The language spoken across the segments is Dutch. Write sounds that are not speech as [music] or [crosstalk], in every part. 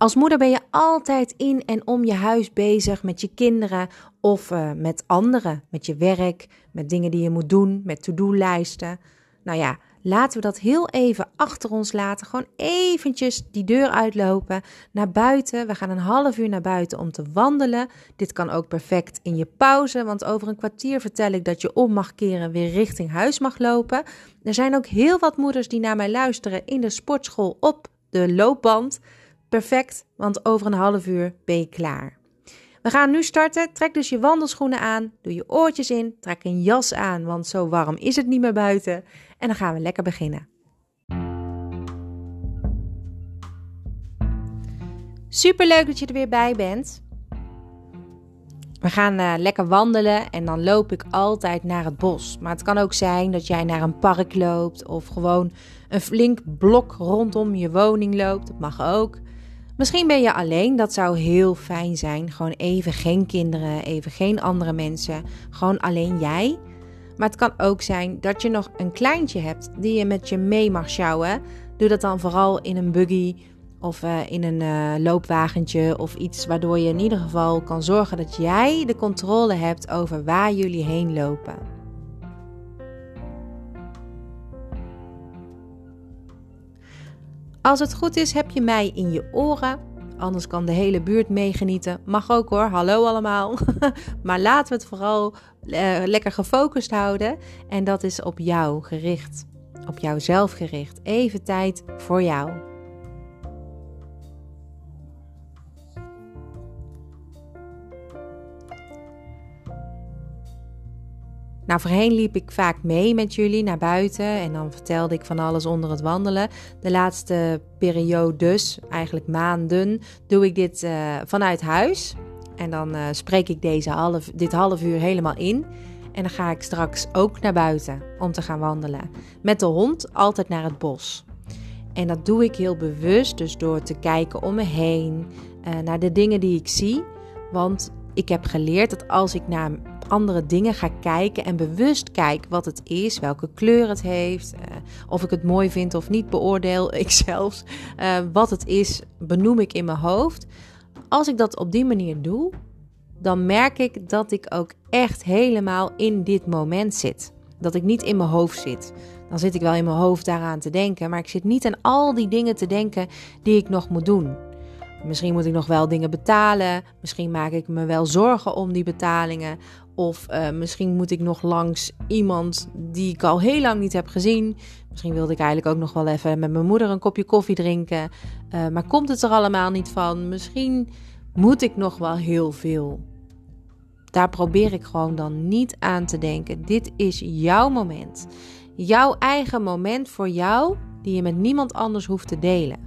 Als moeder ben je altijd in en om je huis bezig met je kinderen of uh, met anderen, met je werk, met dingen die je moet doen, met to-do-lijsten. Nou ja, laten we dat heel even achter ons laten. Gewoon eventjes die deur uitlopen, naar buiten. We gaan een half uur naar buiten om te wandelen. Dit kan ook perfect in je pauze, want over een kwartier vertel ik dat je om mag keren, weer richting huis mag lopen. Er zijn ook heel wat moeders die naar mij luisteren in de sportschool op de loopband. Perfect, want over een half uur ben je klaar. We gaan nu starten. Trek dus je wandelschoenen aan, doe je oortjes in, trek een jas aan, want zo warm is het niet meer buiten. En dan gaan we lekker beginnen. Super leuk dat je er weer bij bent. We gaan uh, lekker wandelen en dan loop ik altijd naar het bos. Maar het kan ook zijn dat jij naar een park loopt of gewoon een flink blok rondom je woning loopt. Dat mag ook. Misschien ben je alleen, dat zou heel fijn zijn. Gewoon even geen kinderen, even geen andere mensen, gewoon alleen jij. Maar het kan ook zijn dat je nog een kleintje hebt die je met je mee mag sjouwen. Doe dat dan vooral in een buggy of uh, in een uh, loopwagentje of iets waardoor je in ieder geval kan zorgen dat jij de controle hebt over waar jullie heen lopen. Als het goed is, heb je mij in je oren. Anders kan de hele buurt meegenieten. Mag ook hoor, hallo allemaal. [laughs] maar laten we het vooral uh, lekker gefocust houden. En dat is op jou gericht. Op jouzelf gericht. Even tijd voor jou. Nou, voorheen liep ik vaak mee met jullie naar buiten en dan vertelde ik van alles onder het wandelen. De laatste periode, dus eigenlijk maanden, doe ik dit uh, vanuit huis. En dan uh, spreek ik deze half, dit half uur helemaal in. En dan ga ik straks ook naar buiten om te gaan wandelen. Met de hond altijd naar het bos. En dat doe ik heel bewust, dus door te kijken om me heen, uh, naar de dingen die ik zie. Want ik heb geleerd dat als ik naar andere dingen ga kijken en bewust kijk wat het is, welke kleur het heeft, uh, of ik het mooi vind of niet, beoordeel [laughs] ik zelfs. Uh, wat het is, benoem ik in mijn hoofd. Als ik dat op die manier doe, dan merk ik dat ik ook echt helemaal in dit moment zit. Dat ik niet in mijn hoofd zit. Dan zit ik wel in mijn hoofd daaraan te denken, maar ik zit niet aan al die dingen te denken die ik nog moet doen. Misschien moet ik nog wel dingen betalen. Misschien maak ik me wel zorgen om die betalingen. Of uh, misschien moet ik nog langs iemand die ik al heel lang niet heb gezien. Misschien wilde ik eigenlijk ook nog wel even met mijn moeder een kopje koffie drinken. Uh, maar komt het er allemaal niet van? Misschien moet ik nog wel heel veel. Daar probeer ik gewoon dan niet aan te denken. Dit is jouw moment. Jouw eigen moment voor jou, die je met niemand anders hoeft te delen.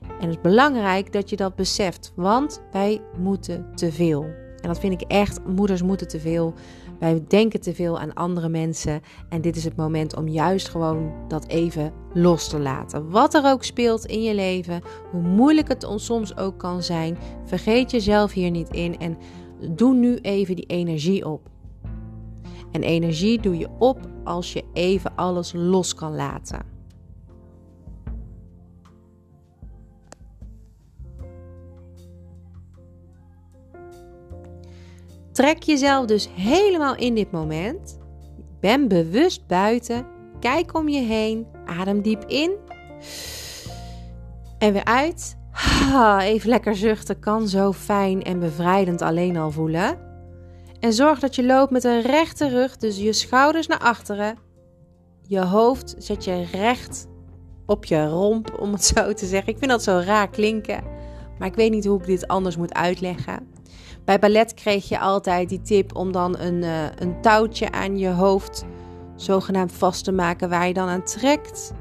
En het is belangrijk dat je dat beseft, want wij moeten te veel. En dat vind ik echt, moeders moeten te veel. Wij denken te veel aan andere mensen. En dit is het moment om juist gewoon dat even los te laten. Wat er ook speelt in je leven, hoe moeilijk het ons soms ook kan zijn, vergeet jezelf hier niet in en doe nu even die energie op. En energie doe je op als je even alles los kan laten. Trek jezelf dus helemaal in dit moment. Ben bewust buiten. Kijk om je heen. Adem diep in. En weer uit. Even lekker zuchten kan zo fijn en bevrijdend alleen al voelen. En zorg dat je loopt met een rechte rug, dus je schouders naar achteren. Je hoofd zet je recht op je romp, om het zo te zeggen. Ik vind dat zo raar klinken, maar ik weet niet hoe ik dit anders moet uitleggen. Bij ballet kreeg je altijd die tip om dan een, uh, een touwtje aan je hoofd zogenaamd vast te maken waar je dan aan trekt.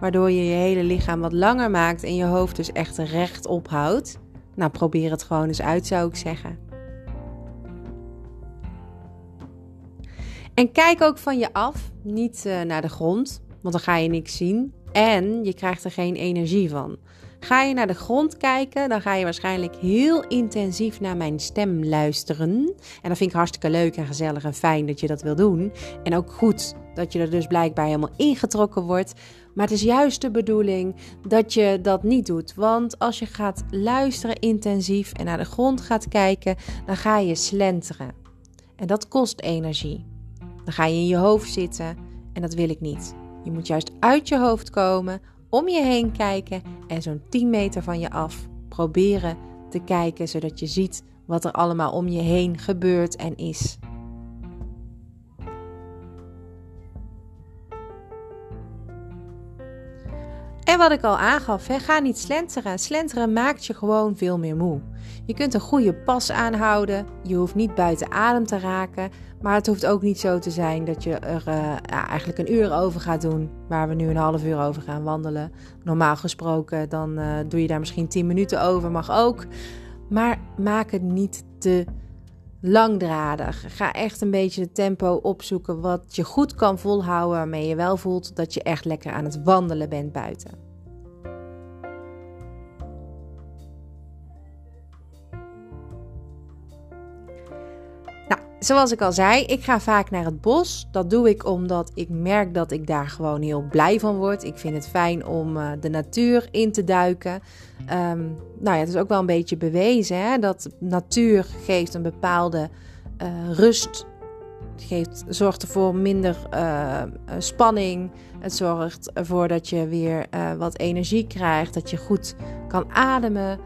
Waardoor je je hele lichaam wat langer maakt en je hoofd dus echt recht ophoudt. Nou, probeer het gewoon eens uit, zou ik zeggen. En kijk ook van je af, niet uh, naar de grond, want dan ga je niks zien. En je krijgt er geen energie van. Ga je naar de grond kijken, dan ga je waarschijnlijk heel intensief naar mijn stem luisteren. En dat vind ik hartstikke leuk en gezellig en fijn dat je dat wil doen. En ook goed dat je er dus blijkbaar helemaal ingetrokken wordt. Maar het is juist de bedoeling dat je dat niet doet. Want als je gaat luisteren intensief en naar de grond gaat kijken, dan ga je slenteren. En dat kost energie. Dan ga je in je hoofd zitten en dat wil ik niet. Je moet juist uit je hoofd komen, om je heen kijken en zo'n 10 meter van je af proberen te kijken, zodat je ziet wat er allemaal om je heen gebeurt en is. En wat ik al aangaf, ga niet slenteren. Slenteren maakt je gewoon veel meer moe. Je kunt een goede pas aanhouden. Je hoeft niet buiten adem te raken. Maar het hoeft ook niet zo te zijn dat je er ja, eigenlijk een uur over gaat doen. Waar we nu een half uur over gaan wandelen. Normaal gesproken, dan uh, doe je daar misschien 10 minuten over. Mag ook. Maar maak het niet te langdradig. Ga echt een beetje het tempo opzoeken wat je goed kan volhouden. Waarmee je wel voelt dat je echt lekker aan het wandelen bent buiten. Zoals ik al zei, ik ga vaak naar het bos. Dat doe ik omdat ik merk dat ik daar gewoon heel blij van word. Ik vind het fijn om uh, de natuur in te duiken. Um, nou ja, het is ook wel een beetje bewezen hè, dat natuur geeft een bepaalde uh, rust. Het geeft, zorgt ervoor minder uh, spanning. Het zorgt ervoor dat je weer wat energie krijgt. Dat je goed kan ademen.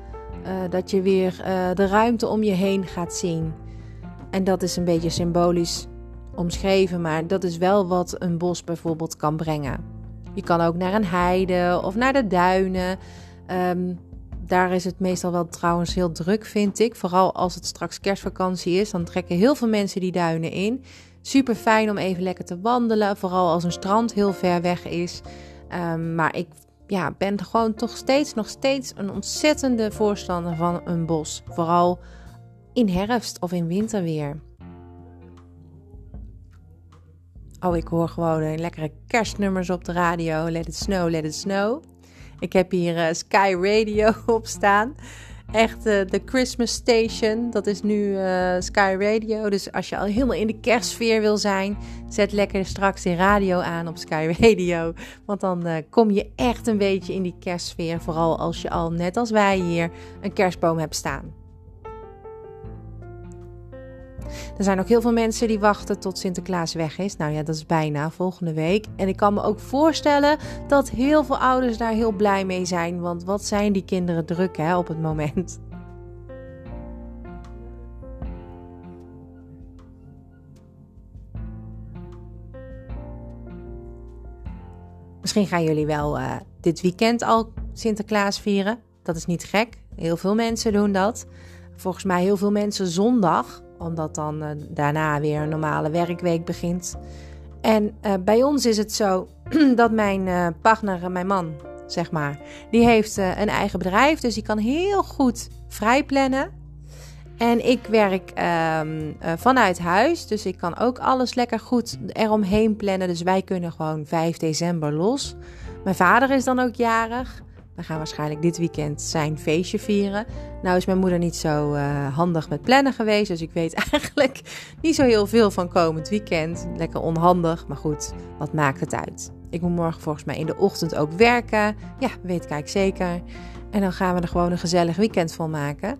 dat je weer de ruimte om je heen gaat zien. En dat is een beetje symbolisch omschreven, maar dat is wel wat een bos bijvoorbeeld kan brengen. Je kan ook naar een heide of naar de duinen. Um, daar is het meestal wel trouwens heel druk, vind ik. Vooral als het straks kerstvakantie is, dan trekken heel veel mensen die duinen in. Super fijn om even lekker te wandelen, vooral als een strand heel ver weg is. Um, maar ik ja, ben gewoon toch steeds, nog steeds een ontzettende voorstander van een bos. Vooral in herfst of in winterweer. Oh, ik hoor gewoon een lekkere kerstnummers op de radio. Let it snow, let it snow. Ik heb hier uh, Sky Radio [laughs] op staan. Echt uh, de Christmas Station. Dat is nu Sky Radio. Dus als je al helemaal in de kerstsfeer wil zijn, zet lekker straks de radio aan op Sky [laughs] Radio. Want dan kom je echt een beetje in die kerstsfeer. Vooral als je al, net als wij hier, een kerstboom hebt staan. Er zijn ook heel veel mensen die wachten tot Sinterklaas weg is. Nou ja, dat is bijna volgende week. En ik kan me ook voorstellen dat heel veel ouders daar heel blij mee zijn. Want wat zijn die kinderen druk hè, op het moment? Misschien gaan jullie wel uh, dit weekend al Sinterklaas vieren. Dat is niet gek. Heel veel mensen doen dat. Volgens mij heel veel mensen zondag omdat dan uh, daarna weer een normale werkweek begint. En uh, bij ons is het zo [clears throat] dat mijn uh, partner, mijn man, zeg maar, die heeft een eigen bedrijf. Dus die kan heel goed vrij plannen. En ik werk ehm, vanuit huis. Dus ik kan ook alles lekker goed eromheen plannen. Dus wij kunnen gewoon 5 december los. Mijn vader is dan ook jarig. Gaan waarschijnlijk dit weekend zijn feestje vieren. Nou is mijn moeder niet zo uh, handig met plannen geweest. Dus ik weet [laughs] eigenlijk niet zo heel veel van komend weekend. Lekker onhandig, maar goed, wat maakt het uit? Ik moet morgen volgens mij in de ochtend ook werken. Ja, weet ik zeker. En dan gaan we er gewoon een gezellig weekend van maken.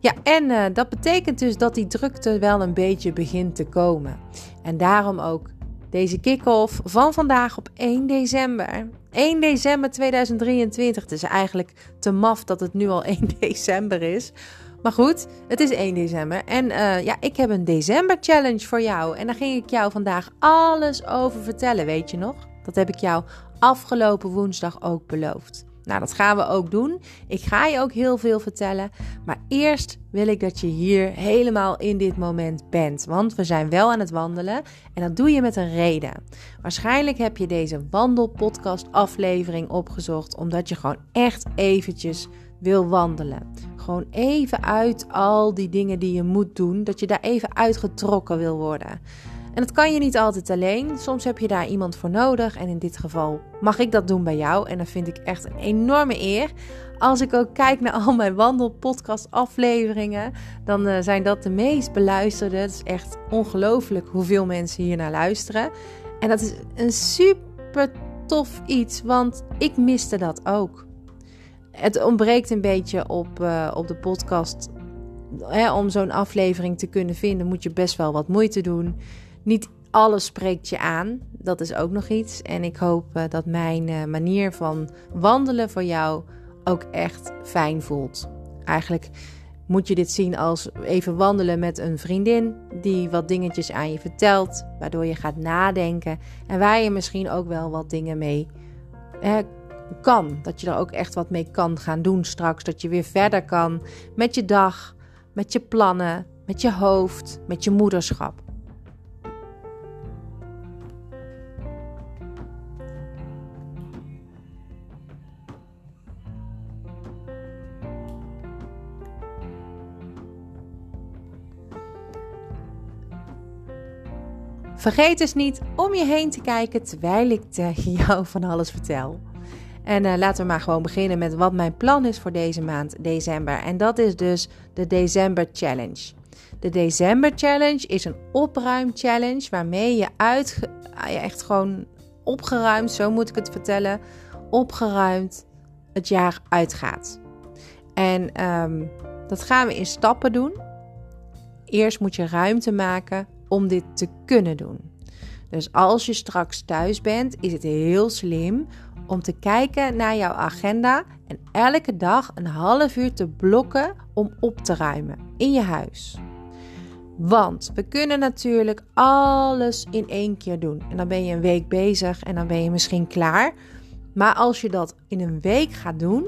Ja, en uh, dat betekent dus dat die drukte wel een beetje begint te komen. En daarom ook deze kick-off van vandaag op 1 december. 1 december 2023. Het is eigenlijk te maf dat het nu al [laughs] 1 december is. Maar goed, het is 1 december. En uh, ja, ik heb een december challenge voor jou. En daar ging ik jou vandaag alles over vertellen, weet je nog? Dat heb ik jou afgelopen woensdag ook beloofd. Nou, dat gaan we ook doen. Ik ga je ook heel veel vertellen. Maar eerst wil ik dat je hier helemaal in dit moment bent. Want we zijn wel aan het wandelen. En dat doe je met een reden. Waarschijnlijk heb je deze wandelpodcast aflevering opgezocht. Omdat je gewoon echt eventjes wil wandelen. Gewoon even uit al die dingen die je moet doen. Dat je daar even uitgetrokken wil worden. En dat kan je niet altijd alleen. Soms heb je daar iemand voor nodig. En in dit geval mag ik dat doen bij jou. En dat vind ik echt een enorme eer. Als ik ook kijk naar al mijn wandelpodcast afleveringen, dan uh, zijn dat de meest beluisterde. Het is echt ongelooflijk hoeveel mensen hier naar luisteren. En dat is een super tof iets, want ik miste dat ook. Het ontbreekt een beetje op, uh, op de podcast. Om zo'n aflevering te kunnen vinden, moet je best wel wat moeite doen. Niet alles spreekt je aan. Dat is ook nog iets. En ik hoop uh, dat mijn uh, manier van wandelen voor jou ook echt fijn voelt. Eigenlijk moet je dit zien als even wandelen met een vriendin die wat dingetjes aan je vertelt, waardoor je gaat nadenken en waar je misschien ook wel wat dingen mee eh, kan. Dat je er ook echt wat mee kan gaan doen straks. Dat je weer verder kan met je dag, met je plannen, met je hoofd, met je moederschap. Vergeet dus niet om je heen te kijken terwijl ik tegen [laughs] jou van alles vertel. En uh, laten we maar gewoon beginnen met wat mijn plan is voor deze maand december. En dat is dus de December Challenge. De December Challenge is een opruim challenge waarmee je uit, uh, echt gewoon opgeruimd, zo moet ik het vertellen, opgeruimd het jaar uitgaat. En um, dat gaan we in stappen doen. Eerst moet je ruimte maken om dit te kunnen doen. Dus als je straks thuis bent, is het heel slim om te kijken naar jouw agenda en elke dag een half uur te blokken om op te ruimen in je huis. Want we kunnen natuurlijk alles in één keer doen. En dan ben je een week bezig en dan ben je misschien klaar. Maar als je dat in een week gaat doen,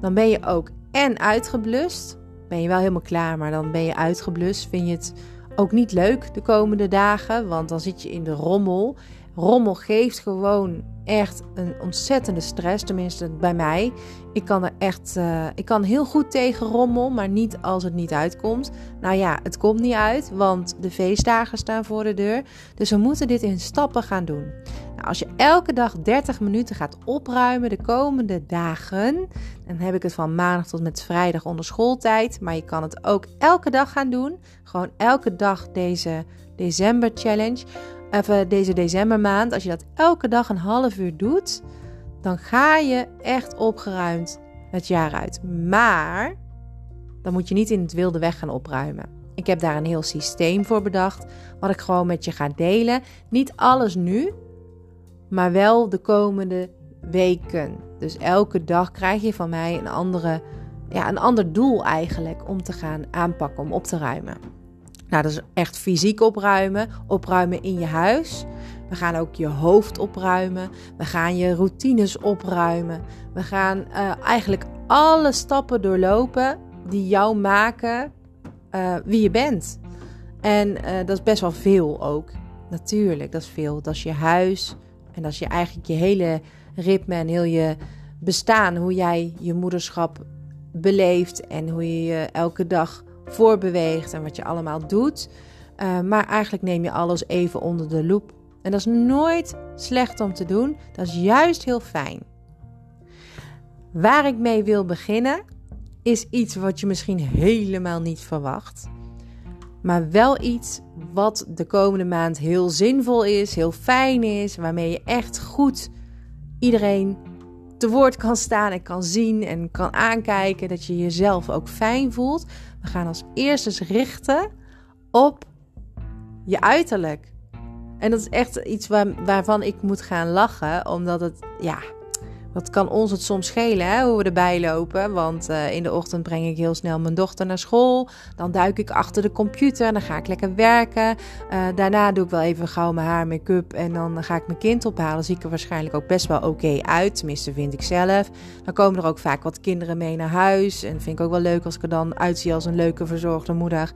dan ben je ook en uitgeblust. Ben je wel helemaal klaar, maar dan ben je uitgeblust. Vind je het ook niet leuk de komende dagen, want dan zit je in de rommel. Rommel geeft gewoon echt een ontzettende stress, tenminste bij mij. Ik kan er echt, uh, ik kan heel goed tegen rommel, maar niet als het niet uitkomt. Nou ja, het komt niet uit, want de feestdagen staan voor de deur. Dus we moeten dit in stappen gaan doen. Nou, als je elke dag 30 minuten gaat opruimen de komende dagen, dan heb ik het van maandag tot met vrijdag onder schooltijd. Maar je kan het ook elke dag gaan doen. Gewoon elke dag deze december challenge even deze decembermaand, als je dat elke dag een half uur doet, dan ga je echt opgeruimd het jaar uit. Maar dan moet je niet in het wilde weg gaan opruimen. Ik heb daar een heel systeem voor bedacht, wat ik gewoon met je ga delen. Niet alles nu, maar wel de komende weken. Dus elke dag krijg je van mij een, andere, ja, een ander doel eigenlijk om te gaan aanpakken, om op te ruimen. Nou, dat is echt fysiek opruimen. Opruimen in je huis. We gaan ook je hoofd opruimen. We gaan je routines opruimen. We gaan uh, eigenlijk alle stappen doorlopen die jou maken uh, wie je bent. En uh, dat is best wel veel ook. Natuurlijk, dat is veel. Dat is je huis. En dat is je eigenlijk je hele ritme en heel je bestaan. Hoe jij je moederschap beleeft en hoe je je elke dag voorbeweegt en wat je allemaal doet. Uh, maar eigenlijk neem je alles even onder de loep. En dat is nooit slecht om te doen. Dat is juist heel fijn. Waar ik mee wil beginnen is iets wat je misschien helemaal niet verwacht. Maar wel iets wat de komende maand heel zinvol is, heel fijn is, waarmee je echt goed iedereen te woord kan staan en kan zien en kan aankijken. Dat je jezelf ook fijn voelt. We gaan als eerste richten op je uiterlijk. En dat is echt iets waar, waarvan ik moet gaan lachen, omdat het, ja, wat kan ons het soms schelen hè, hoe we erbij lopen. Want uh, in de ochtend breng ik heel snel mijn dochter naar school. Dan duik ik achter de computer en dan ga ik lekker werken. Uh, daarna doe ik wel even gauw mijn haar, make-up en dan ga ik mijn kind ophalen. Zie ik er waarschijnlijk ook best wel oké uit. Tenminste, vind ik zelf. Dan komen er ook vaak wat kinderen mee naar huis. En vind ik ook wel leuk als ik er dan uitzie als een leuke verzorgde moeder.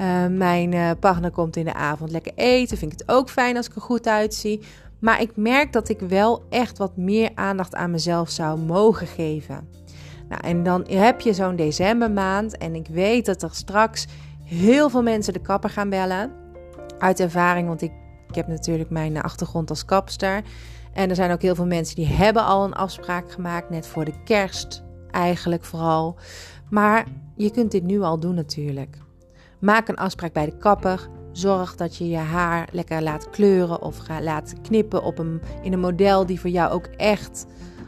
Uh, mijn partner komt in de avond lekker eten. Vind ik het ook fijn als ik er goed uitzie. Maar ik merk dat ik wel echt wat meer aandacht aan mezelf zou mogen geven. Nou, en dan heb je zo'n decembermaand en ik weet dat er straks heel veel mensen de kapper gaan bellen. Uit ervaring, want ik, ik heb natuurlijk mijn achtergrond als kapster. En er zijn ook heel veel mensen die hebben al een afspraak gemaakt, net voor de kerst eigenlijk vooral. Maar je kunt dit nu al doen natuurlijk. Maak een afspraak bij de kapper. Zorg dat je je haar lekker laat kleuren of laat knippen op een, in een model die voor jou ook echt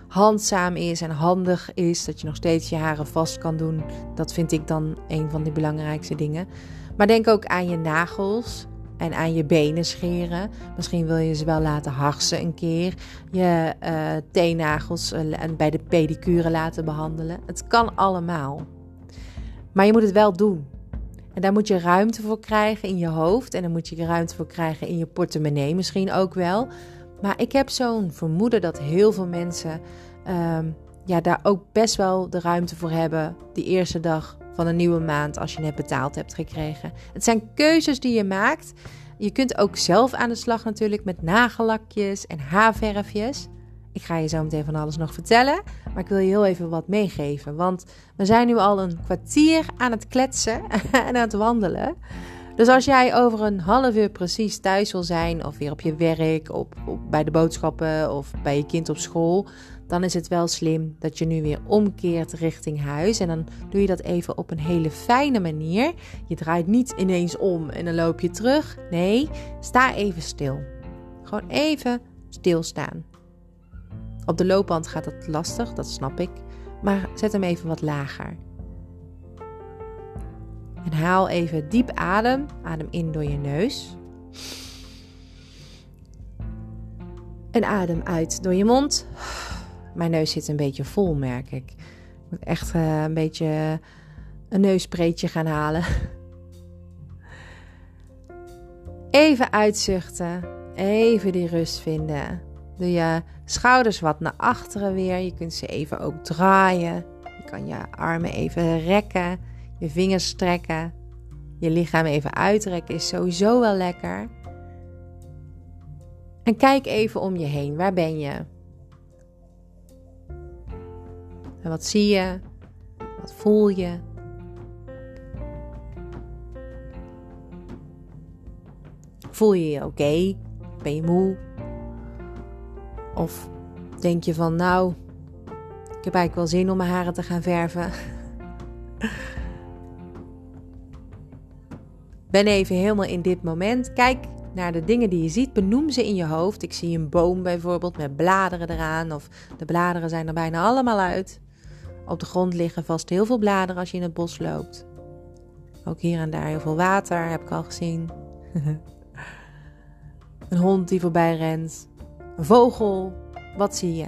handzaam is en handig is. Dat je nog steeds je haren vast kan doen. Dat vind ik dan een van de belangrijkste dingen. Maar denk ook aan je nagels en aan je benen scheren. Misschien wil je ze wel laten harsen een keer. Je uh, teennagels uh, bij de pedicure laten behandelen. Het kan allemaal. Maar je moet het wel doen. En daar moet je ruimte voor krijgen in je hoofd. En dan moet je ruimte voor krijgen in je portemonnee misschien ook wel. Maar ik heb zo'n vermoeden dat heel veel mensen um, ja, daar ook best wel de ruimte voor hebben. Die eerste dag van een nieuwe maand als je net betaald hebt gekregen. Het zijn keuzes die je maakt. Je kunt ook zelf aan de slag natuurlijk met nagellakjes en haarverfjes. Ik ga je zo meteen van alles nog vertellen, maar ik wil je heel even wat meegeven. Want we zijn nu al een kwartier aan het kletsen [laughs] en aan het wandelen. Dus als jij over een half uur precies thuis wil zijn, of weer op je werk, op, bij de boodschappen of bij je kind op school, dan is het wel slim dat je nu weer omkeert richting huis. En dan doe je dat even op een hele fijne manier. Je draait niet ineens om en dan loop je terug. Nee, sta even stil. Gewoon even stilstaan. Op de loopband gaat het lastig, dat snap ik. Maar zet hem even wat lager. En haal even diep adem. Adem in door je neus. En adem uit door je mond. Mijn neus zit een beetje vol, merk ik. Ik moet echt uh, een beetje een neuspreetje gaan halen. Even uitzuchten. Even die rust vinden. Doe je schouders wat naar achteren weer. Je kunt ze even ook draaien. Je kan je armen even rekken. Je vingers strekken. Je lichaam even uitrekken is sowieso wel lekker. En kijk even om je heen. Waar ben je? En wat zie je? Wat voel je? Voel je je oké? Ben je moe? Of denk je van, nou, ik heb eigenlijk wel zin om mijn haren te gaan verven. [laughs] Ben even helemaal in dit moment. Kijk naar de dingen die je ziet. Benoem ze in je hoofd. Ik zie een boom bijvoorbeeld met bladeren eraan. Of de bladeren zijn er bijna allemaal uit. Op de grond liggen vast heel veel bladeren als je in het bos loopt. Ook hier en daar heel veel water, heb ik al gezien. [laughs] een hond die voorbij rent. Vogel. Wat zie je?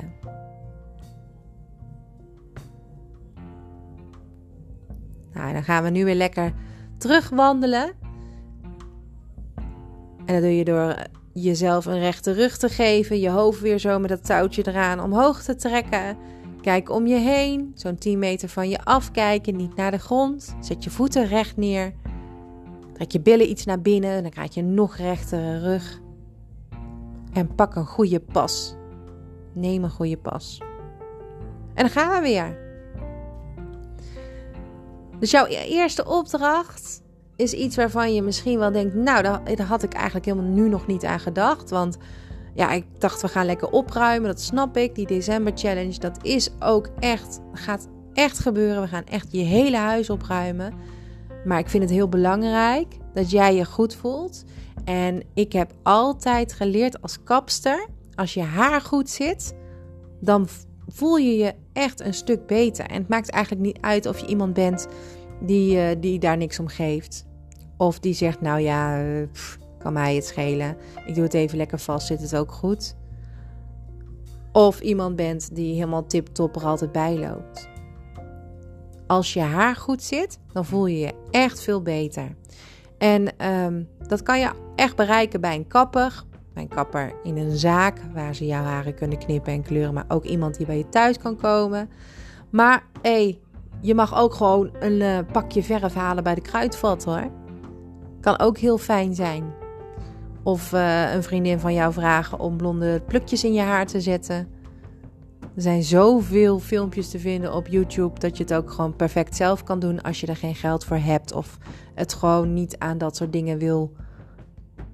Nou, dan gaan we nu weer lekker terugwandelen. En dat doe je door jezelf een rechte rug te geven, je hoofd weer zo met dat touwtje eraan omhoog te trekken. Kijk om je heen, zo'n 10 meter van je afkijken, niet naar de grond. Zet je voeten recht neer. Trek je billen iets naar binnen, dan krijg je een nog rechtere rug. En pak een goede pas. Neem een goede pas. En dan gaan we weer. Dus jouw e-, eerste opdracht is iets waarvan je misschien wel denkt: Nou, daar, had ik eigenlijk helemaal nu nog niet aan gedacht. Want ja, ik dacht, we gaan lekker opruimen. Dat snap ik. Die december challenge, dat is ook echt, gaat echt gebeuren. We gaan echt je hele huis opruimen. Maar ik vind het heel belangrijk dat jij je goed voelt. En ik heb altijd geleerd als kapster: als je haar goed zit, dan voel je je echt een stuk beter. En het maakt eigenlijk niet uit of je iemand bent die, uh, die daar niks om geeft. Of die zegt, nou ja, eh, kan mij het schelen. Ik doe het even lekker vast, zit het ook goed. Of iemand bent die helemaal tip-top er altijd bij loopt. Als je haar goed zit, dan voel je je echt veel beter. En um, dat kan je echt bereiken bij een kapper. Bij een kapper in een zaak waar ze jouw haren kunnen knippen en kleuren. Maar ook iemand die bij je thuis kan komen. Maar hé, je mag ook gewoon een uh, pakje verf halen bij de kruidvat hoor. Kan ook heel fijn zijn. Of uh, een vriendin van jou vragen om blonde plukjes in je haar te zetten. Er zijn zoveel filmpjes te vinden op YouTube dat je het ook gewoon perfect zelf kan doen als je er geen geld voor hebt of het gewoon niet aan dat soort dingen wil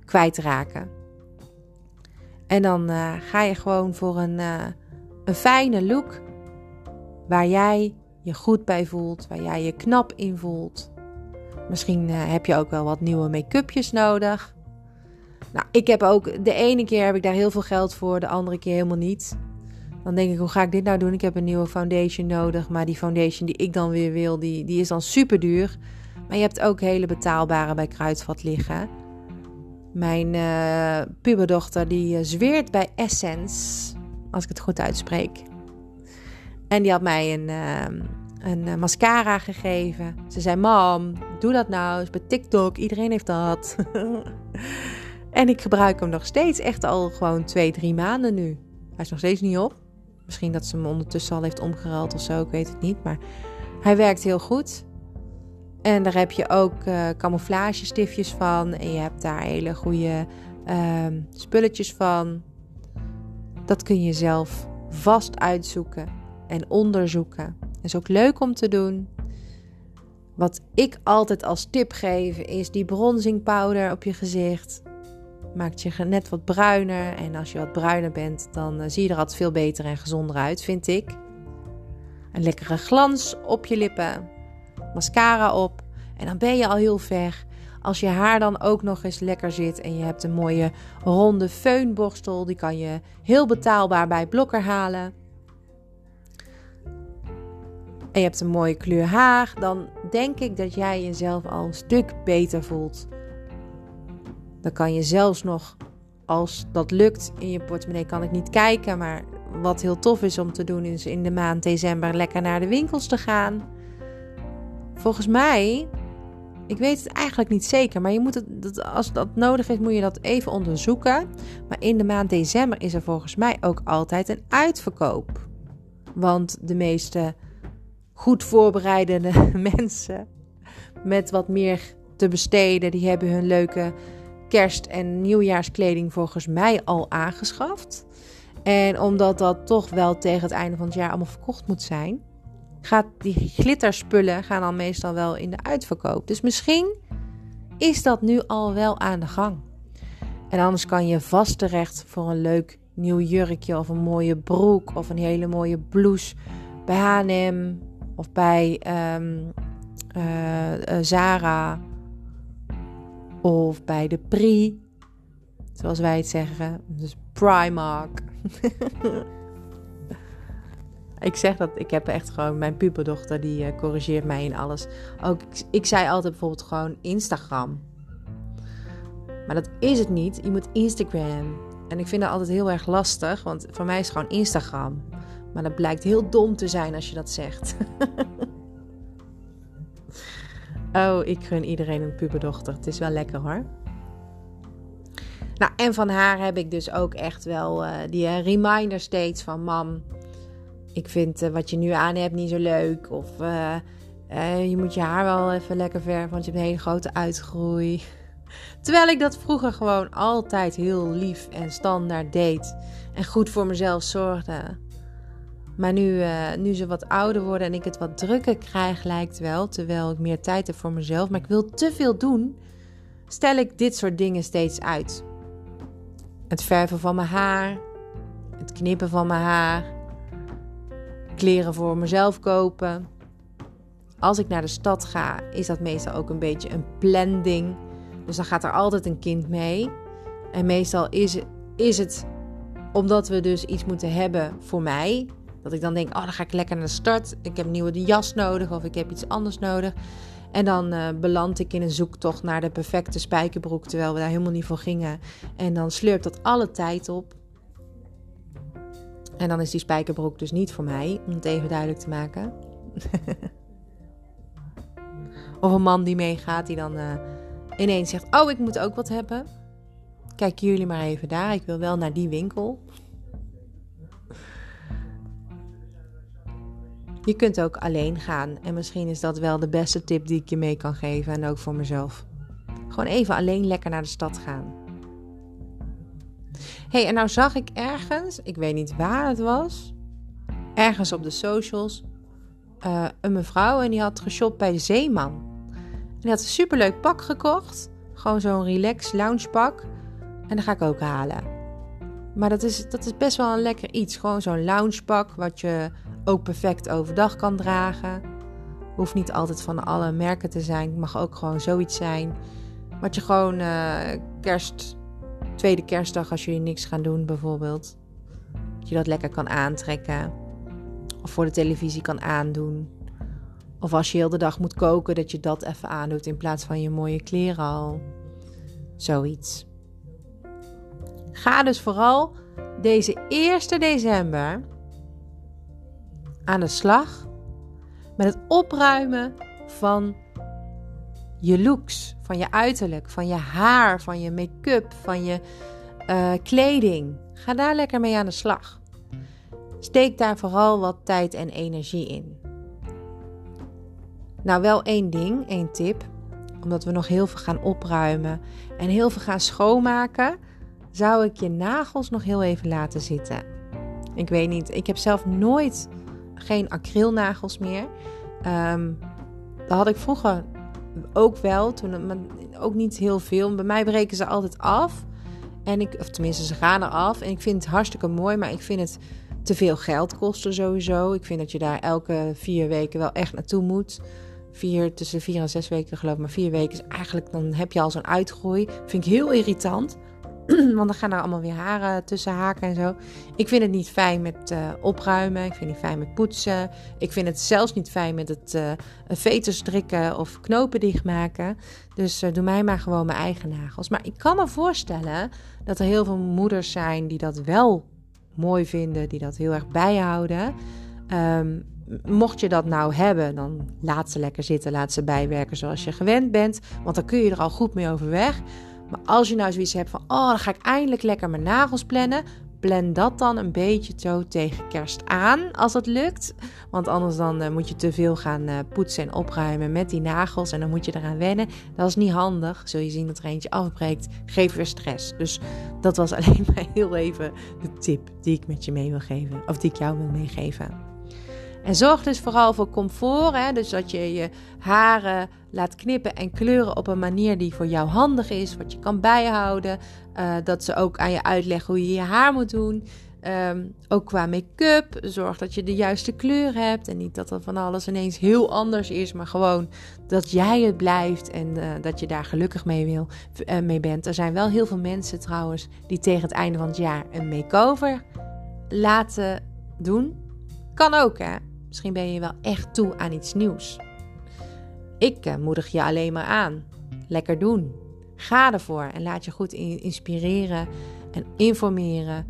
kwijtraken. En dan uh, ga je gewoon voor een, uh, een fijne look waar jij je goed bij voelt, waar jij je knap in voelt. Misschien uh, heb je ook wel wat nieuwe make-upjes nodig. Nou, ik heb ook de ene keer heb ik daar heel veel geld voor, de andere keer helemaal niet. Dan denk ik, hoe ga ik dit nou doen? Ik heb een nieuwe foundation nodig, maar die foundation die ik dan weer wil, die, die is dan super duur. Maar je hebt ook hele betaalbare bij Kruidvat liggen. Mijn uh, puberdochter die uh, zweert bij Essence, als ik het goed uitspreek. En die had mij een, uh, een mascara gegeven. Ze zei, mam, doe dat nou eens bij TikTok. Iedereen heeft dat. [laughs] en ik gebruik hem nog steeds echt al gewoon twee, drie maanden nu. Hij is nog steeds niet op. Misschien dat ze hem ondertussen al heeft omgeruild of zo, ik weet het niet. Maar hij werkt heel goed. En daar heb je ook uh, camouflage stiftjes van. En je hebt daar hele goede uh, spulletjes van. Dat kun je zelf vast uitzoeken en onderzoeken. Is ook leuk om te doen. Wat ik altijd als tip geef is die bronzing powder op je gezicht. Maakt je net wat bruiner. En als je wat bruiner bent, dan uh, zie je er altijd veel beter en gezonder uit, vind ik. Een lekkere glans op je lippen mascara op. En dan ben je al heel ver. Als je haar dan ook nog eens lekker zit en je hebt een mooie ronde feunborstel, die kan je heel betaalbaar bij Blokker halen. En je hebt een mooie kleur haar, dan denk ik dat jij jezelf al een stuk beter voelt. Dan kan je zelfs nog, als dat lukt, in je portemonnee kan ik niet kijken, maar wat heel tof is om te doen, is in de maand december lekker naar de winkels te gaan. Volgens mij, ik weet het eigenlijk niet zeker, maar je moet het, als dat nodig is, moet je dat even onderzoeken. Maar in de maand december is er volgens mij ook altijd een uitverkoop. Want de meeste goed voorbereidende [laughs] mensen met wat meer te besteden, die hebben hun leuke kerst- en nieuwjaarskleding volgens mij al aangeschaft. En omdat dat toch wel tegen het einde van het jaar allemaal verkocht moet zijn, gaat die glitterspullen gaan dan meestal wel in de uitverkoop. Dus misschien is dat nu al wel aan de gang. En anders kan je vast terecht voor een leuk nieuw jurkje of een mooie broek of een hele mooie blouse bij H&M of bij um, uh, Zara of bij de Pri, zoals wij het zeggen, dus Primark. [laughs] Ik zeg dat, ik heb echt gewoon, mijn puberdochter die uh, corrigeert mij in alles. Ook, ik, zei altijd bijvoorbeeld gewoon Instagram. Maar dat is het niet. Je moet Instagram. En ik vind dat altijd heel erg lastig, want voor mij is gewoon Instagram. Maar dat blijkt heel dom te zijn als je dat zegt. [laughs] oh, ik gun iedereen een puberdochter. Het is wel lekker hoor. Nou, en van haar heb ik dus ook echt wel uh, die uh, reminder steeds van mam ik vind uh, wat je nu aan hebt niet zo leuk. Of je moet je haar wel even lekker verven, want je hebt een hele grote uitgroei. [laughs] Terwijl ik dat vroeger gewoon altijd heel lief en standaard deed. En goed voor mezelf zorgde. Maar nu, nu ze wat ouder worden en ik het wat drukker krijg, lijkt wel. Terwijl ik meer tijd heb voor mezelf. Maar ik wil te veel doen. Stel ik dit soort dingen steeds uit. Het verven van mijn haar. Het knippen van mijn haar kleren voor mezelf kopen. Als ik naar de stad ga, is dat meestal ook een beetje een planning. Dus dan gaat er altijd een kind mee. En meestal is, is het omdat we dus iets moeten hebben voor mij. Dat ik dan denk, oh, dan ga ik lekker naar de start. Ik heb een nieuwe jas nodig of ik heb iets anders nodig. En dan uh, beland ik in een zoektocht naar de perfecte spijkerbroek, terwijl we daar helemaal niet voor gingen. En dan slurpt dat alle tijd op. En dan is die spijkerbroek dus niet voor mij, om het even duidelijk te maken. [laughs] of een man die meegaat, die dan uh, ineens zegt: Oh, ik moet ook wat hebben. Kijken jullie maar even daar, ik wil wel naar die winkel. Je kunt ook alleen gaan. En misschien is dat wel de beste tip die ik je mee kan geven. En ook voor mezelf. Gewoon even alleen lekker naar de stad gaan hey, en nou zag ik ergens, ik weet niet waar het was, ergens op de socials, uh, een mevrouw en die had geshopt bij de Zeeman. En die had een superleuk pak gekocht. Gewoon zo'n relax loungepak. En dat ga ik ook halen. Maar dat is, dat is best wel een lekker iets. Gewoon zo'n loungepak wat je ook perfect overdag kan dragen. Hoeft niet altijd van alle merken te zijn. Mag ook gewoon zoiets zijn. Wat je gewoon uh, kerst, tweede kerstdag als jullie niks gaan doen bijvoorbeeld. Dat je dat lekker kan aantrekken. Of voor de televisie kan aandoen. Of als je heel de dag moet koken, dat je dat even aandoet in plaats van je mooie kleren al. Zoiets. Ga dus vooral deze 1 december aan de slag met het opruimen van je looks, van je uiterlijk, van je haar, van je make-up, van je uh, kleding. Ga daar lekker mee aan de slag. Steek daar vooral wat tijd en energie in. Nou, wel één ding, één tip. Omdat we nog heel veel gaan opruimen en heel veel gaan schoonmaken, zou ik je nagels nog heel even laten zitten. Ik weet niet, ik heb zelf nooit geen acrylnagels meer. Um, dat had ik vroeger ook wel, toen, ook niet heel veel. Bij mij breken ze altijd af. En ik, of tenminste, ze gaan er af. En ik vind het hartstikke mooi, maar ik vind het te veel geld kosten sowieso. Ik vind dat je daar elke vier weken wel echt naartoe moet. Vier, tussen vier en zes weken geloof ik. Maar vier weken is eigenlijk, dan heb je al zo'n uitgroei. Vind ik heel irritant. [clears throat] Want dan gaan er allemaal weer haren tussen haken en zo. Ik vind het niet fijn met uh, opruimen. Ik vind het niet fijn met poetsen. Ik vind het zelfs niet fijn met het uh, veters strikken of knopen dichtmaken. Dus uh, doe mij maar gewoon mijn eigen nagels. Maar ik kan me voorstellen dat er heel veel moeders zijn die dat wel mooi vinden. Die dat heel erg bijhouden. Um, mocht je dat nou hebben, dan laat ze lekker zitten. Laat ze bijwerken zoals je gewend bent. Want dan kun je er al goed mee overweg. Maar als je nou zoiets hebt van, oh, dan ga ik eindelijk lekker mijn nagels plannen. Plan dat dan een beetje zo tegen kerst aan, als het lukt. Want anders dan uh, moet je te veel gaan uh, poetsen en opruimen met die nagels. En dan moet je eraan wennen. Dat is niet handig. Zul je zien dat er eentje afbreekt. Geef weer stress. Dus dat was [laughs] alleen maar heel even de tip die ik met je mee wil geven. Of die ik jou wil meegeven. En zorg dus vooral voor comfort. Hè? Dus dat je je haren laat knippen en kleuren op een manier die voor jou handig is. Wat je kan bijhouden. Uh, dat ze ook aan je uitleggen hoe je je haar moet doen. Um, ook qua make-up. Zorg dat je de juiste kleur hebt. En niet dat er van alles ineens heel anders is. Maar gewoon dat jij het blijft. En uh, dat je daar gelukkig mee, wil, uh, mee bent. Er zijn wel heel veel mensen trouwens. Die tegen het einde van het jaar een make-over laten doen. Kan ook hè. Misschien ben je wel echt toe aan iets nieuws. Ik uh, moedig je alleen maar aan. Lekker doen. Ga ervoor en laat je goed inspireren en informeren.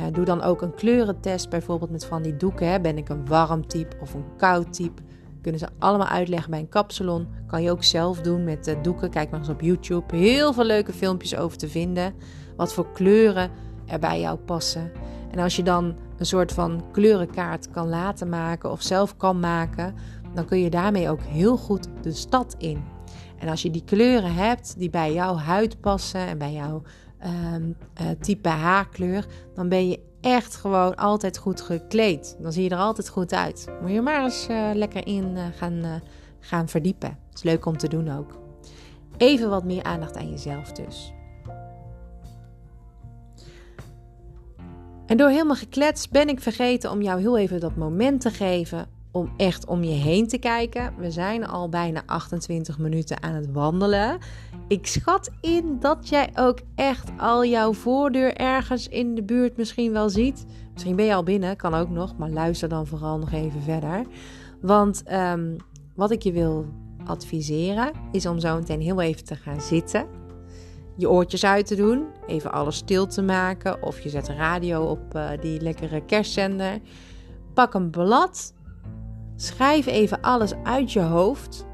Uh, doe dan ook een kleurentest, bijvoorbeeld met van die doeken. Ben ik een warm type of een koud type? Kunnen ze allemaal uitleggen bij een kapsalon. Kan je ook zelf doen met uh, doeken. Kijk maar eens op YouTube. Heel veel leuke filmpjes over te vinden. Wat voor kleuren er bij jou passen. En als je dan een soort van kleurenkaart kan laten maken of zelf kan maken, dan kun je daarmee ook heel goed de stad in. En als je die kleuren hebt die bij jouw huid passen en bij jouw um, uh, type haarkleur, dan ben je echt gewoon altijd goed gekleed. Dan zie je er altijd goed uit. Moet je maar eens uh, lekker in uh, gaan, gaan verdiepen. Is leuk om te doen ook. Even wat meer aandacht aan jezelf dus. En door helemaal gekletst ben ik vergeten om jou heel even dat moment te geven om echt om je heen te kijken. We zijn al bijna 28 minuten aan het wandelen. Ik schat in dat jij ook echt al jouw voordeur ergens in de buurt misschien wel ziet. Misschien ben je al binnen, kan ook nog, maar luister dan vooral nog even verder. Want um, wat ik je wil adviseren is om zo meteen heel even te gaan zitten je oortjes uit te doen, even alles stil te maken of je zet radio op uh, die lekkere kerstzender. Pak een blad, schrijf even alles uit je hoofd.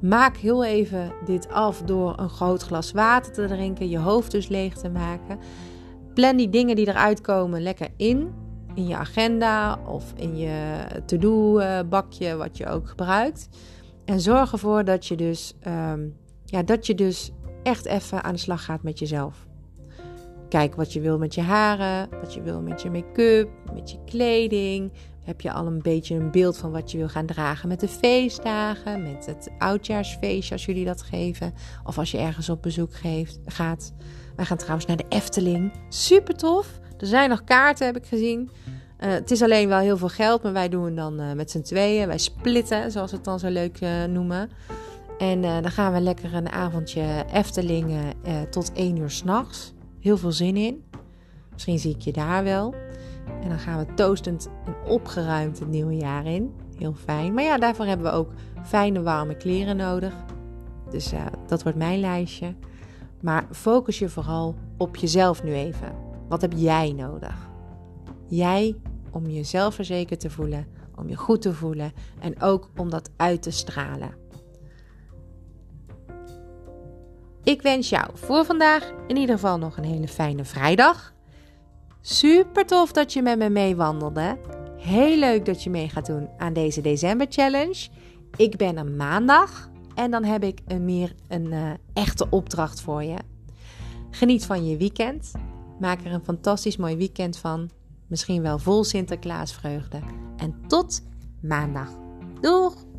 Maak heel even dit af door een groot glas water te drinken, je hoofd dus leeg te maken. Plan die dingen die eruit komen lekker in, in je agenda of in je to-do eh, bakje, wat je ook gebruikt. En zorg ervoor dat je dus, um, ja, dat je dus echt even aan de slag gaat met jezelf. Kijk wat je wil met je haren, wat je wil met je make-up, met je kleding, Heb je al een beetje een beeld van wat je wil gaan dragen met de feestdagen, met het oudjaarsfeestje als jullie dat geven, of als je ergens op bezoek geeft, gaat. Wij gaan trouwens naar de Efteling. Super tof. Er zijn nog kaarten, heb ik gezien. Uh, het is alleen wel heel veel geld, maar wij doen dan uh, met z'n tweeën. Wij splitten, zoals we het dan zo leuk uh, noemen. En dan gaan we lekker een avondje Efteling tot 1 uur s'nachts. Heel veel zin in. Misschien zie ik je daar wel. En dan gaan we toastend en opgeruimd het nieuwe jaar in. Heel fijn. Maar ja, daarvoor hebben we ook fijne warme kleren nodig. Dus dat wordt mijn lijstje. Maar focus je vooral op jezelf nu even. Wat heb jij nodig? Jij om jezelf verzekerd te voelen, om je goed te voelen en ook om dat uit te stralen. Ik wens jou voor vandaag in ieder geval nog een hele fijne vrijdag. Super tof dat je met me meewandelde. Heel leuk dat je mee gaat doen aan deze December Challenge. Ik ben een maandag en dan heb ik een meer een uh, echte opdracht voor je. Geniet van je weekend. Maak er een fantastisch mooi weekend van. Misschien wel vol Sinterklaasvreugde. En tot maandag. Doeg!